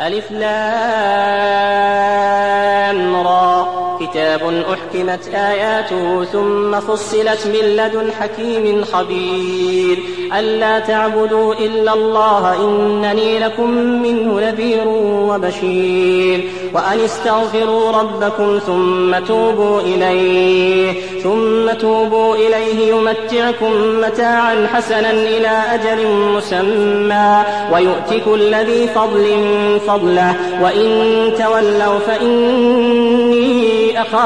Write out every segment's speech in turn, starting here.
ألف را كتاب أحكمت آياته ثم فصلت من لدن حكيم خبير. ألا تعبدوا إلا الله إنني لكم منه نذير وبشير. وأن استغفروا ربكم ثم توبوا إليه ثم توبوا إليه يمتعكم متاعا حسنا إلى أجل مسمى. ويؤت كل ذي فضل فضله وإن تولوا فإني أخاف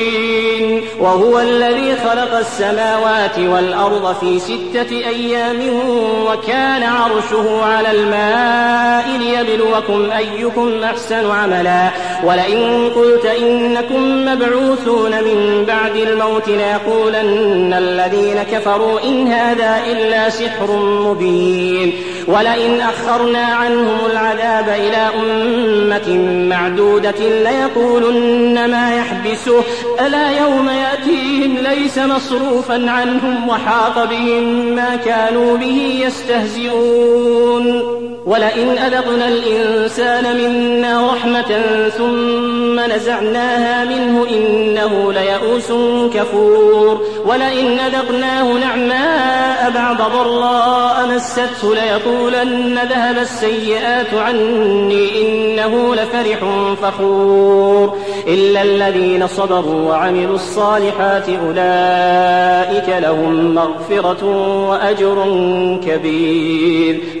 وهو الذي خلق السماوات والأرض في ستة أيام وكان عرشه على الماء ليبلوكم أيكم أحسن عملا. ولئن قلت إنكم مبعوثون من بعد الموت ليقولن الذين كفروا إن هذا إلا سحر مبين. ولئن أخرنا عنهم العذاب إلى أمة معدودة ليقولن ما يحبسه. ألا يوم يأتيهم ليس مصروفا عنهم وحاق بهم ما كانوا به يستهزئون. ولئن أذقنا الإنسان منا رحمة ثم نزعناها منه إنه ليئوس كفور. ولئن أذقناه نعماء بعد ضراء مسته ليقولن ذهب السيئات عني إنه لفرح فخور. إلا الذين صبروا وعملوا الصالحات أولئك لهم مغفرة وأجر كبير.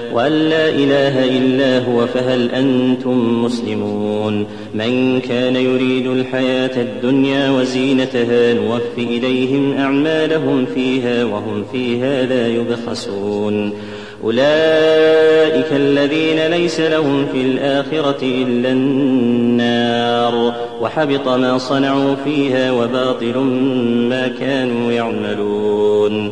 وأن لا إله إلا هو فهل أنتم مسلمون؟ من كان يريد الحياة الدنيا وزينتها نوف إليهم أعمالهم فيها وهم فيها لا يبخسون. أولئك الذين ليس لهم في الآخرة إلا النار وحبط ما صنعوا فيها وباطل ما كانوا يعملون.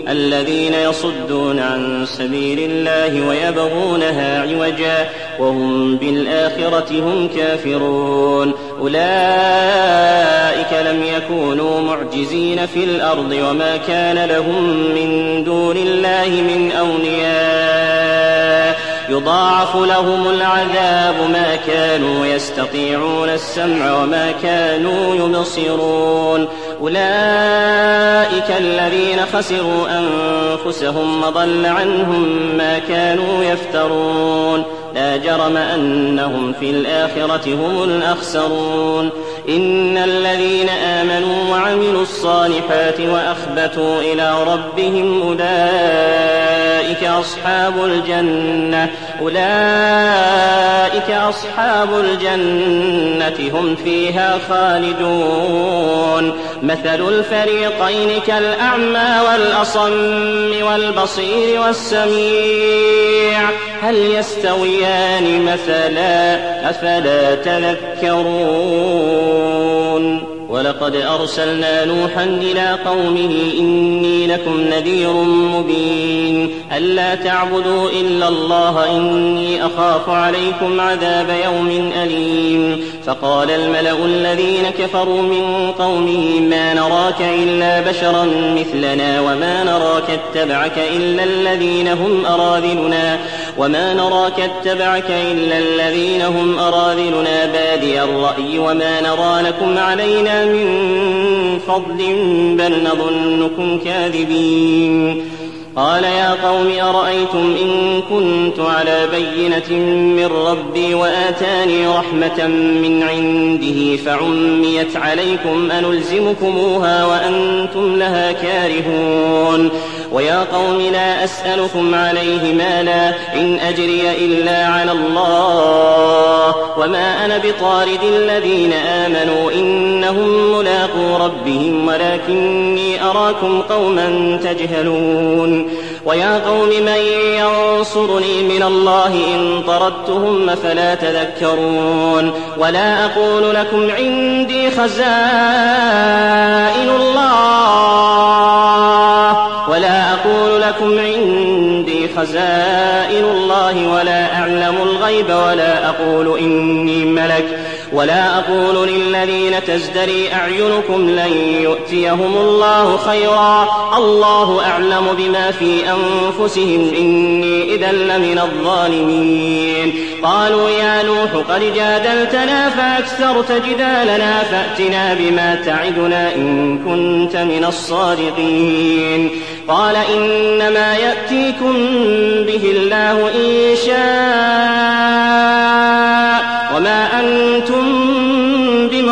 الذين يصدون عن سبيل الله ويبغونها عوجا وهم بالآخرة هم كافرون. أولئك لم يكونوا معجزين في الأرض وما كان لهم من دون الله من أولياء. يضاعف لهم العذاب ما كانوا يستطيعون السمع وما كانوا يبصرون. أولئك الذين خسروا أنفسهم وضل عنهم ما كانوا يفترون. لا جرم أنهم في الآخرة هم الأخسرون. إن الذين آمنوا وعملوا الصالحات وأخبتوا إلى ربهم أولئك أصحاب الجنة. أولئك أصحاب الجنة هم فيها خالدون. مثل الفريقين كالأعمى والأصم والبصير والسميع. هل يستويان مثلا أفلا تذكرون؟ ولقد أرسلنا نوحا إلى قومه إني لكم نذير مبين. ألا تعبدوا إلا الله إني أخاف عليكم عذاب يوم أليم. فقال الملأ الذين كفروا من قومه ما نراك إلا بشرا مثلنا وما نراك اتبعك إلا الذين هم أراذلنا. وما نراك اتبعك إلا الذين هم أراذلنا بادي الرأي وما نرى لكم علينا من فضل بل نظنكم كاذبين قال يا قوم أرأيتم إن كنت على بينة من ربي وآتاني رحمة من عنده فعميت عليكم أنلزمكموها وأنتم لها كارهون ويا قوم لا أسألكم عليه مالا إن أجري إلا على الله وما أنا بطارد الذين آمنوا إنهم ملاقو ربهم ولكني أراكم قوما تجهلون ويا قوم من ينصرني من الله إن طردتهم فلا تذكرون ولا أقول لكم عندي خزائن الله لكم عندي خزائن الله ولا أعلم الغيب ولا أقول إني ملك ولا أقول للذين تزدري أعينكم لن يؤتيهم الله خيرا. الله أعلم بما في أنفسهم. إني إذا لمن الظالمين. قالوا يا نوح قد جادلتنا فأكثرت جدالنا. فأتنا بما تعدنا إن كنت من الصادقين. قال إنما يأتيكم به الله إن شاء.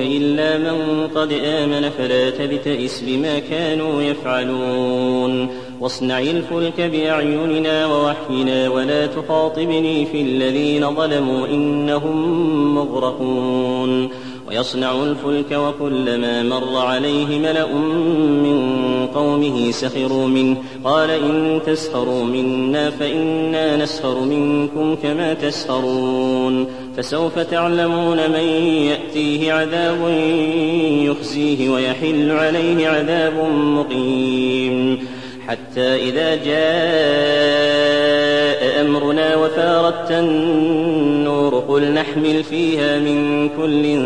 إلا من قد آمن فلا تبتئس بما كانوا يفعلون. واصنع الفلك بأعيننا ووحينا ولا تخاطبني في الذين ظلموا إنهم مغرقون. ويصنع الفلك وكلما مر عليه ملأ من قومه سخروا منه. قال إن تسخروا منا فإنا نسخر منكم كما تسخرون. فسوف تعلمون من يأتيه عذاب يخزيه ويحل عليه عذاب مقيم. حتى إذا جاء أمرنا وفارت النور قل نحمل فيها من كل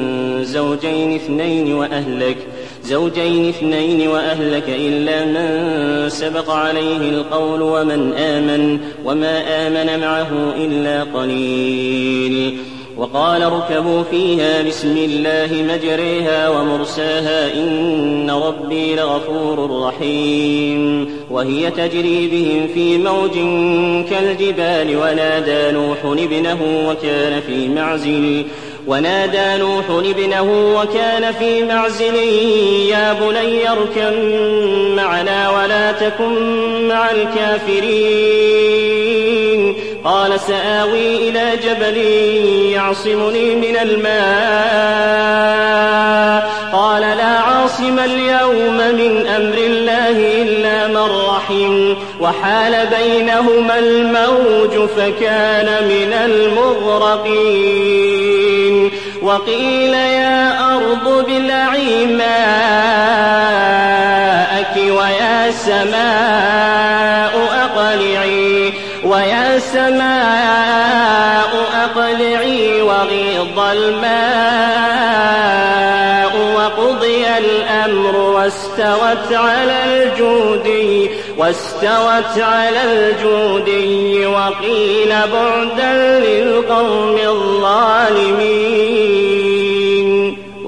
زوجين اثنين وأهلك زوجين اثنين وأهلك إلا من سبق عليه القول ومن آمن وما آمن معه إلا قليل. وقال اركبوا فيها بسم الله مجريها ومرساها إن ربي لغفور رحيم وهي تجري بهم في موج كالجبال ونادى نوح ابنه وكان في معزل ونادى نوح ابنه وكان في معزل يا بني اركب معنا ولا تكن مع الكافرين قال سآوي إلى جبل يعصمني من الماء. قال لا عاصم اليوم من أمر الله إلا من رحم. وحال بينهما الموج فكان من المغرقين. وقيل يا أرض ابلعي ماءك ويا سماء يا سماء أقلعي وغيض الماء وقضي الأمر واستوت على الجودي واستوت على الجودي وقيل بعدا للقوم الظالمين.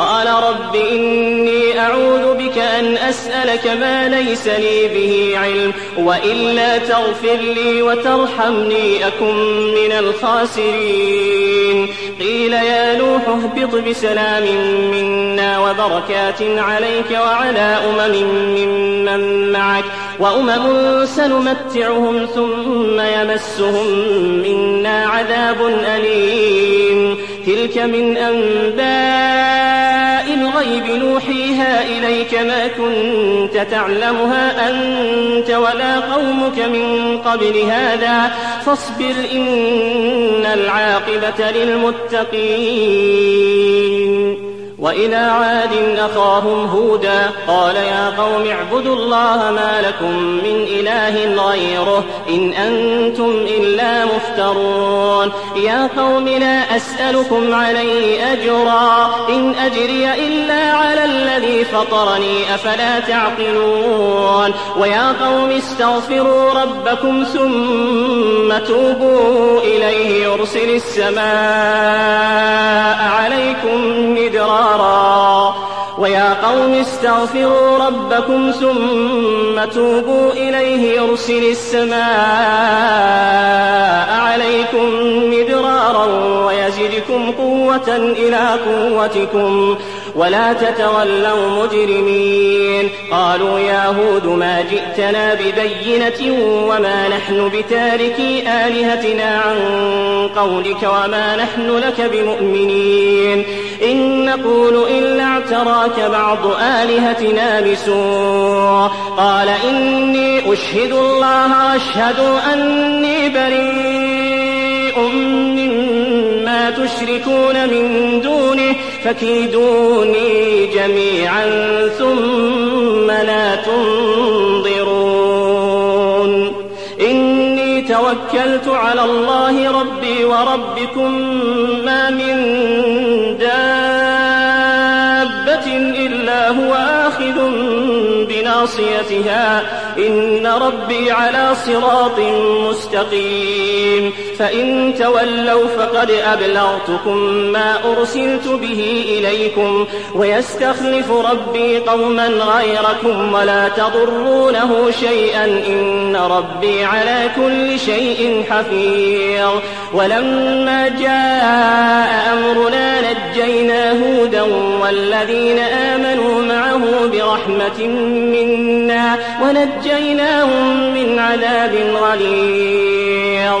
قال رب إني أعوذ بك أن أسألك ما ليس لي به علم وإلا تغفر لي وترحمني أكن من الخاسرين. قيل يا نوح اهبط بسلام منا وبركات عليك وعلى أمم ممن معك وأمم سنمتعهم ثم يمسهم منا عذاب أليم. تلك من أنباء الغيب نوحيها إليك ما كنت تعلمها أنت ولا قومك من قبل هذا فاصبر إن العاقبة للمتقين وإلى عاد أخاهم هودا قال يا قوم اعبدوا الله ما لكم من إله غيره إن أنتم إلا مفترون يا قوم لا أسألكم عليه أجرا إن أجري إلا على الذي فطرني أفلا تعقلون ويا قوم استغفروا ربكم ثم توبوا إليه يرسل السماء عليكم مدرارا نارا ويا قوم استغفروا ربكم ثم توبوا إليه يرسل السماء عليكم مدرارا ويزدكم قوة إلى قوتكم. ولا تتولوا مجرمين. قالوا يا هود ما جئتنا ببينة وما نحن بتاركي آلهتنا عن قولك وما نحن لك بمؤمنين. إن نقول إلا اعتراك بعض آلهتنا بسوء. قال إني أشهد الله وأشهد أني بريء مما تشركون من دونه. فكيدوني جميعا ثم لا تنظرون. إني توكلت على الله ربي وربكم ما من دابة إلا هو آخذ بناصيتها إن ربي على صراط مستقيم. فإن تولوا فقد أبلغتكم ما أرسلت به إليكم ويستخلف ربي قوما غيركم ولا تضرونه شيئا إن ربي على كل شيء حفيظ. ولما جاء أمرنا نجينا هودا والذين آمنوا معه برحمة منا ونجيناهم من عذاب غليظ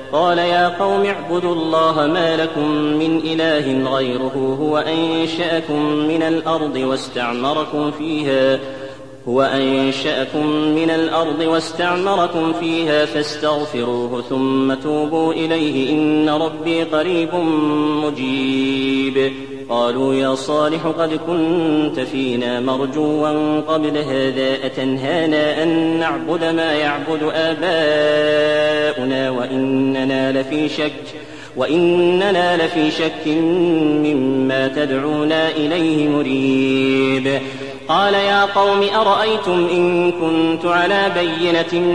قال يا قوم اعبدوا الله ما لكم من إله غيره هو أنشأكم من الأرض واستعمركم فيها هو أنشأكم من الأرض واستعمركم فيها فاستغفروه ثم توبوا إليه إن ربي قريب مجيب. قالوا يا صالح قد كنت فينا مرجوا قبل هذا أتنهانا أن نعبد ما يعبد آباؤنا وإننا لفي شك وإننا لفي شك مما تدعونا إليه مريب. قال يا قوم أرأيتم إن كنت على بينة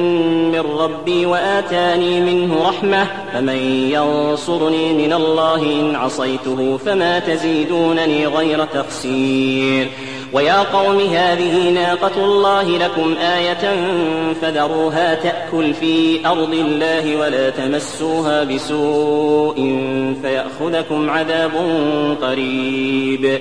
من ربي وآتاني منه رحمة فمن ينصرني من الله إن عصيته فما تزيدونني غير تخسير. ويا قوم هذه ناقة الله لكم آية فذروها تأكل في أرض الله ولا تمسوها بسوء فيأخذكم عذاب قريب.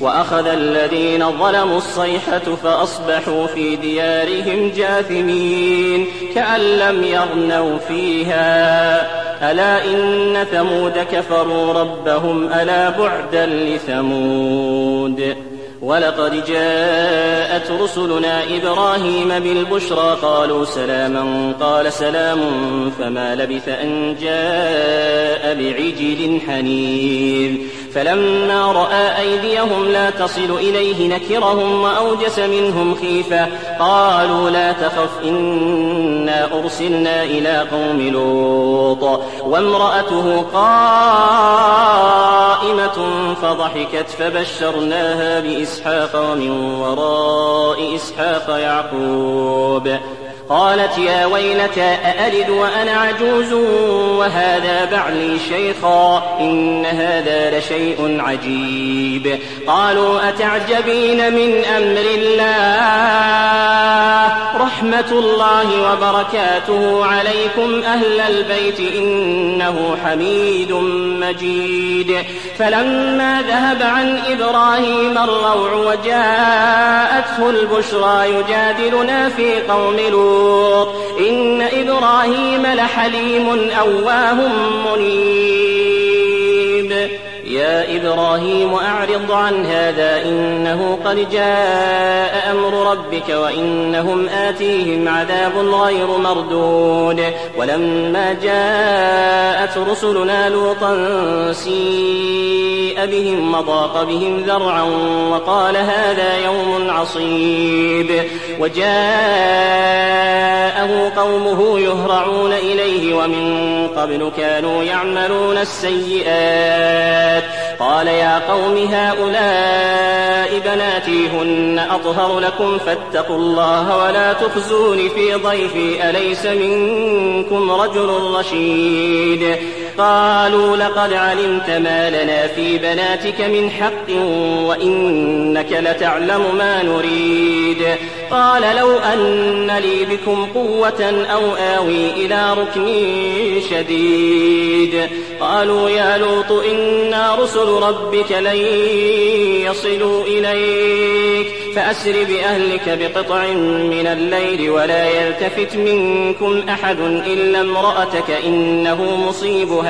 وأخذ الذين ظلموا الصيحة فأصبحوا في ديارهم جاثمين كأن لم يغنوا فيها. ألا إن ثمود كفروا ربهم ألا بعدا لثمود. ولقد جاءت رسلنا إبراهيم بالبشرى قالوا سلاما قال سلام فما لبث أن جاء بعجل حنيذ. فلما رأى أيديهم لا تصل إليه نكرهم وأوجس منهم خيفة. قالوا لا تخف إنا أرسلنا إلى قوم لوط. وامرأته قائمة فضحكت فبشرناها بإسحاق ومن وراء إسحاق يعقوب. قالت يا ويلتى أألد وأنا عجوز وهذا بعلي شيخا إن هذا لشيء عجيب قالوا أتعجبين من أمر الله رحمة الله وبركاته عليكم أهل البيت إنه حميد مجيد فلما ذهب عن إبراهيم الروع وجاءته البشرى يجادلنا في قوم لوط إن إبراهيم لحليم أواه منيب يا إبراهيم أعرض عن هذا إنه قد جاء أمر ربك وإنهم آتيهم عذاب غير مردود. ولما جاءت رسلنا لوطا سيء بهم وضاق بهم ذرعا وقال هذا يوم عصيب. وجاءه قومه يهرعون إليه ومن قبل كانوا يعملون السيئات. قال يا قوم هؤلاء بناتي هن أطهر لكم فاتقوا الله ولا تخزون في ضيفي أليس منكم رجل رشيد قالوا لقد علمت ما لنا في بناتك من حق وإنك لتعلم ما نريد. قال لو أن لي بكم قوة أو آوي إلى ركن شديد. قالوا يا لوط إنا رسل ربك لن يصلوا إليك. فأسر بأهلك بقطع من الليل ولا يلتفت منكم أحد إلا امرأتك إنه مصيبها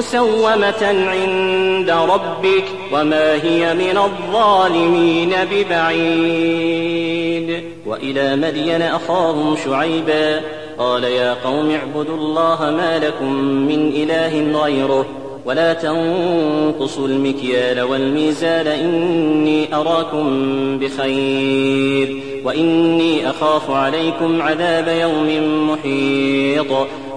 مسومة عند ربك وما هي من الظالمين ببعيد. وإلى مدين أخاهم شعيبا قال يا قوم اعبدوا الله ما لكم من إله غيره ولا تنقصوا المكيال والميزان إني أراكم بخير وإني أخاف عليكم عذاب يوم محيط.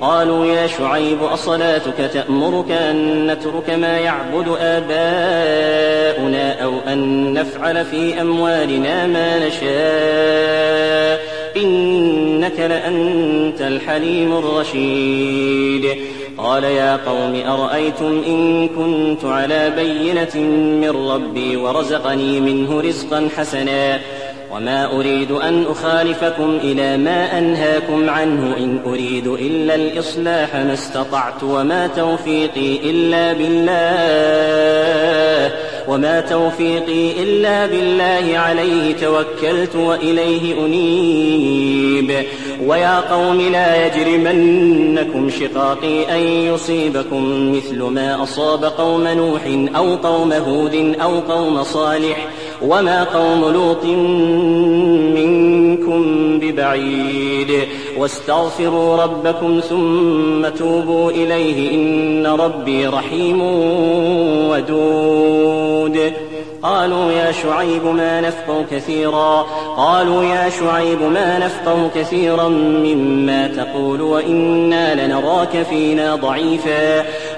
قالوا يا شعيب أصلاتك تأمرك أن نترك ما يعبد آباؤنا أو أن نفعل في أموالنا ما نشاء. إنك لأنت الحليم الرشيد. قال يا قوم أرأيتم إن كنت على بينة من ربي ورزقني منه رزقا حسنا. وما أريد أن أخالفكم إلى ما أنهاكم عنه إن أريد إلا الإصلاح ما استطعت وما توفيقي إلا بالله وما توفيقي إلا بالله عليه توكلت وإليه أنيب ويا قوم لا يجرمنكم شقاقي أن يصيبكم مثل ما أصاب قوم نوح أو قوم هود أو قوم صالح وما قوم لوط منكم ببعيد واستغفروا ربكم ثم توبوا إليه إن ربي رحيم ودود قالوا يا شعيب ما نفقه كثيرا قالوا يا شعيب ما نفقه كثيرا مما تقول وإنا لنراك فينا ضعيفا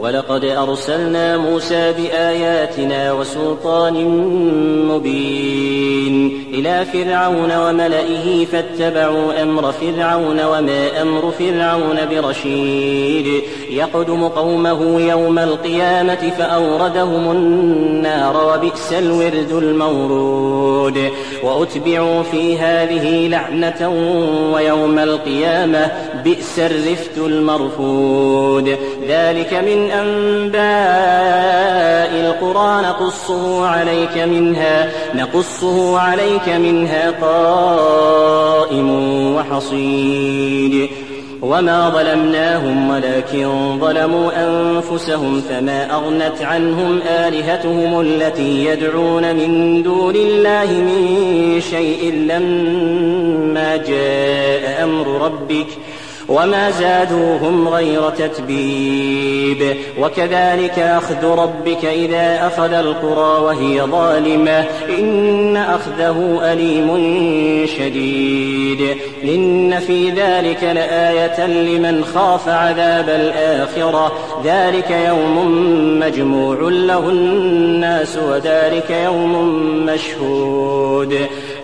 ولقد أرسلنا موسى بآياتنا وسلطان مبين إلى فرعون وملئه فاتبعوا أمر فرعون وما أمر فرعون برشيد. يقدم قومه يوم القيامة فأوردهم النار وبئس الورد المورود. وأتبعوا في هذه لعنة ويوم القيامة بئس الرفت المرفود. ذلك من أنباء القرى نقصه عليك منها نقصه عليك منها قائم وحصيد. وما ظلمناهم ولكن ظلموا أنفسهم فما أغنت عنهم آلهتهم التي يدعون من دون الله من شيء لما جاء أمر ربك ۖ. وما زادوهم غير تتبيب. وكذلك أخذ ربك إذا أخذ القرى وهي ظالمة. إن أخذه أليم شديد. إن في ذلك لآية لمن خاف عذاب الآخرة. ذلك يوم مجموع له الناس وذلك يوم مشهود.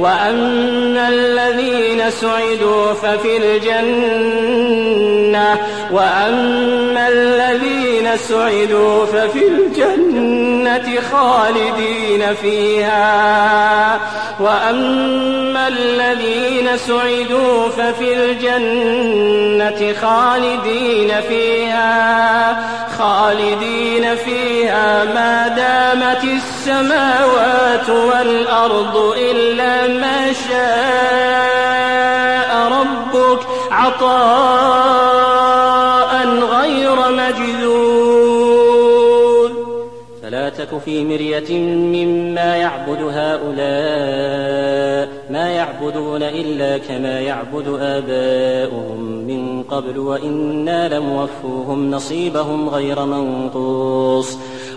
وأما الذين سعدوا ففي الجنة وأما الذين سعدوا ففي الجنة خالدين فيها. وأما الذين سعدوا ففي الجنة خالدين فيها. خالدين فيها ما دامت السماوات والأرض إلا ما شاء ربك عطاء غير مجذور في مرية مما يعبد هؤلاء ما يعبدون إلا كما يعبد آباؤهم من قبل وإنا لموفوهم نصيبهم غير منقوص.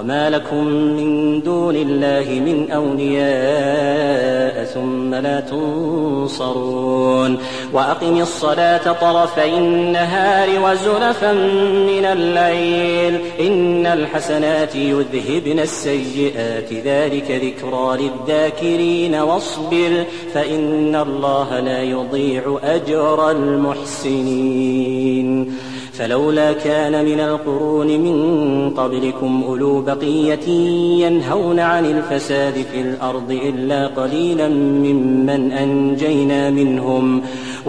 وما لكم من دون الله من اولياء ثم لا تنصرون واقم الصلاه طرفي النهار وزلفا من الليل ان الحسنات يذهبن السيئات ذلك ذكرى للذاكرين واصبر فان الله لا يضيع اجر المحسنين فلولا كان من القرون من قبلكم أولو بقية ينهون عن الفساد في الأرض إلا قليلا ممن أنجينا منهم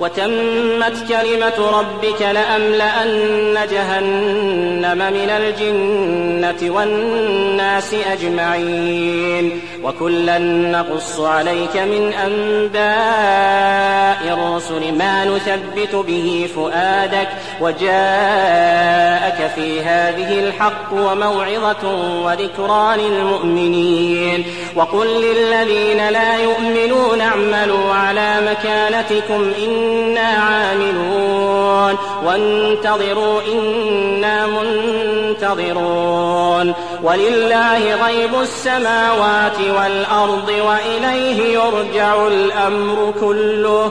وتمت كلمة ربك لأملأن جهنم من الجنة والناس أجمعين. وكلا نقص عليك من أنباء الرسل ما نثبت به فؤادك وجاءك في هذه الحق وموعظة وذكرى للمؤمنين. وقل للذين لا يؤمنون اعملوا على مكانتكم إنا عاملون. وانتظروا إنا منتظرون. ولله غيب السماوات والأرض وإليه يرجع الأمر كله.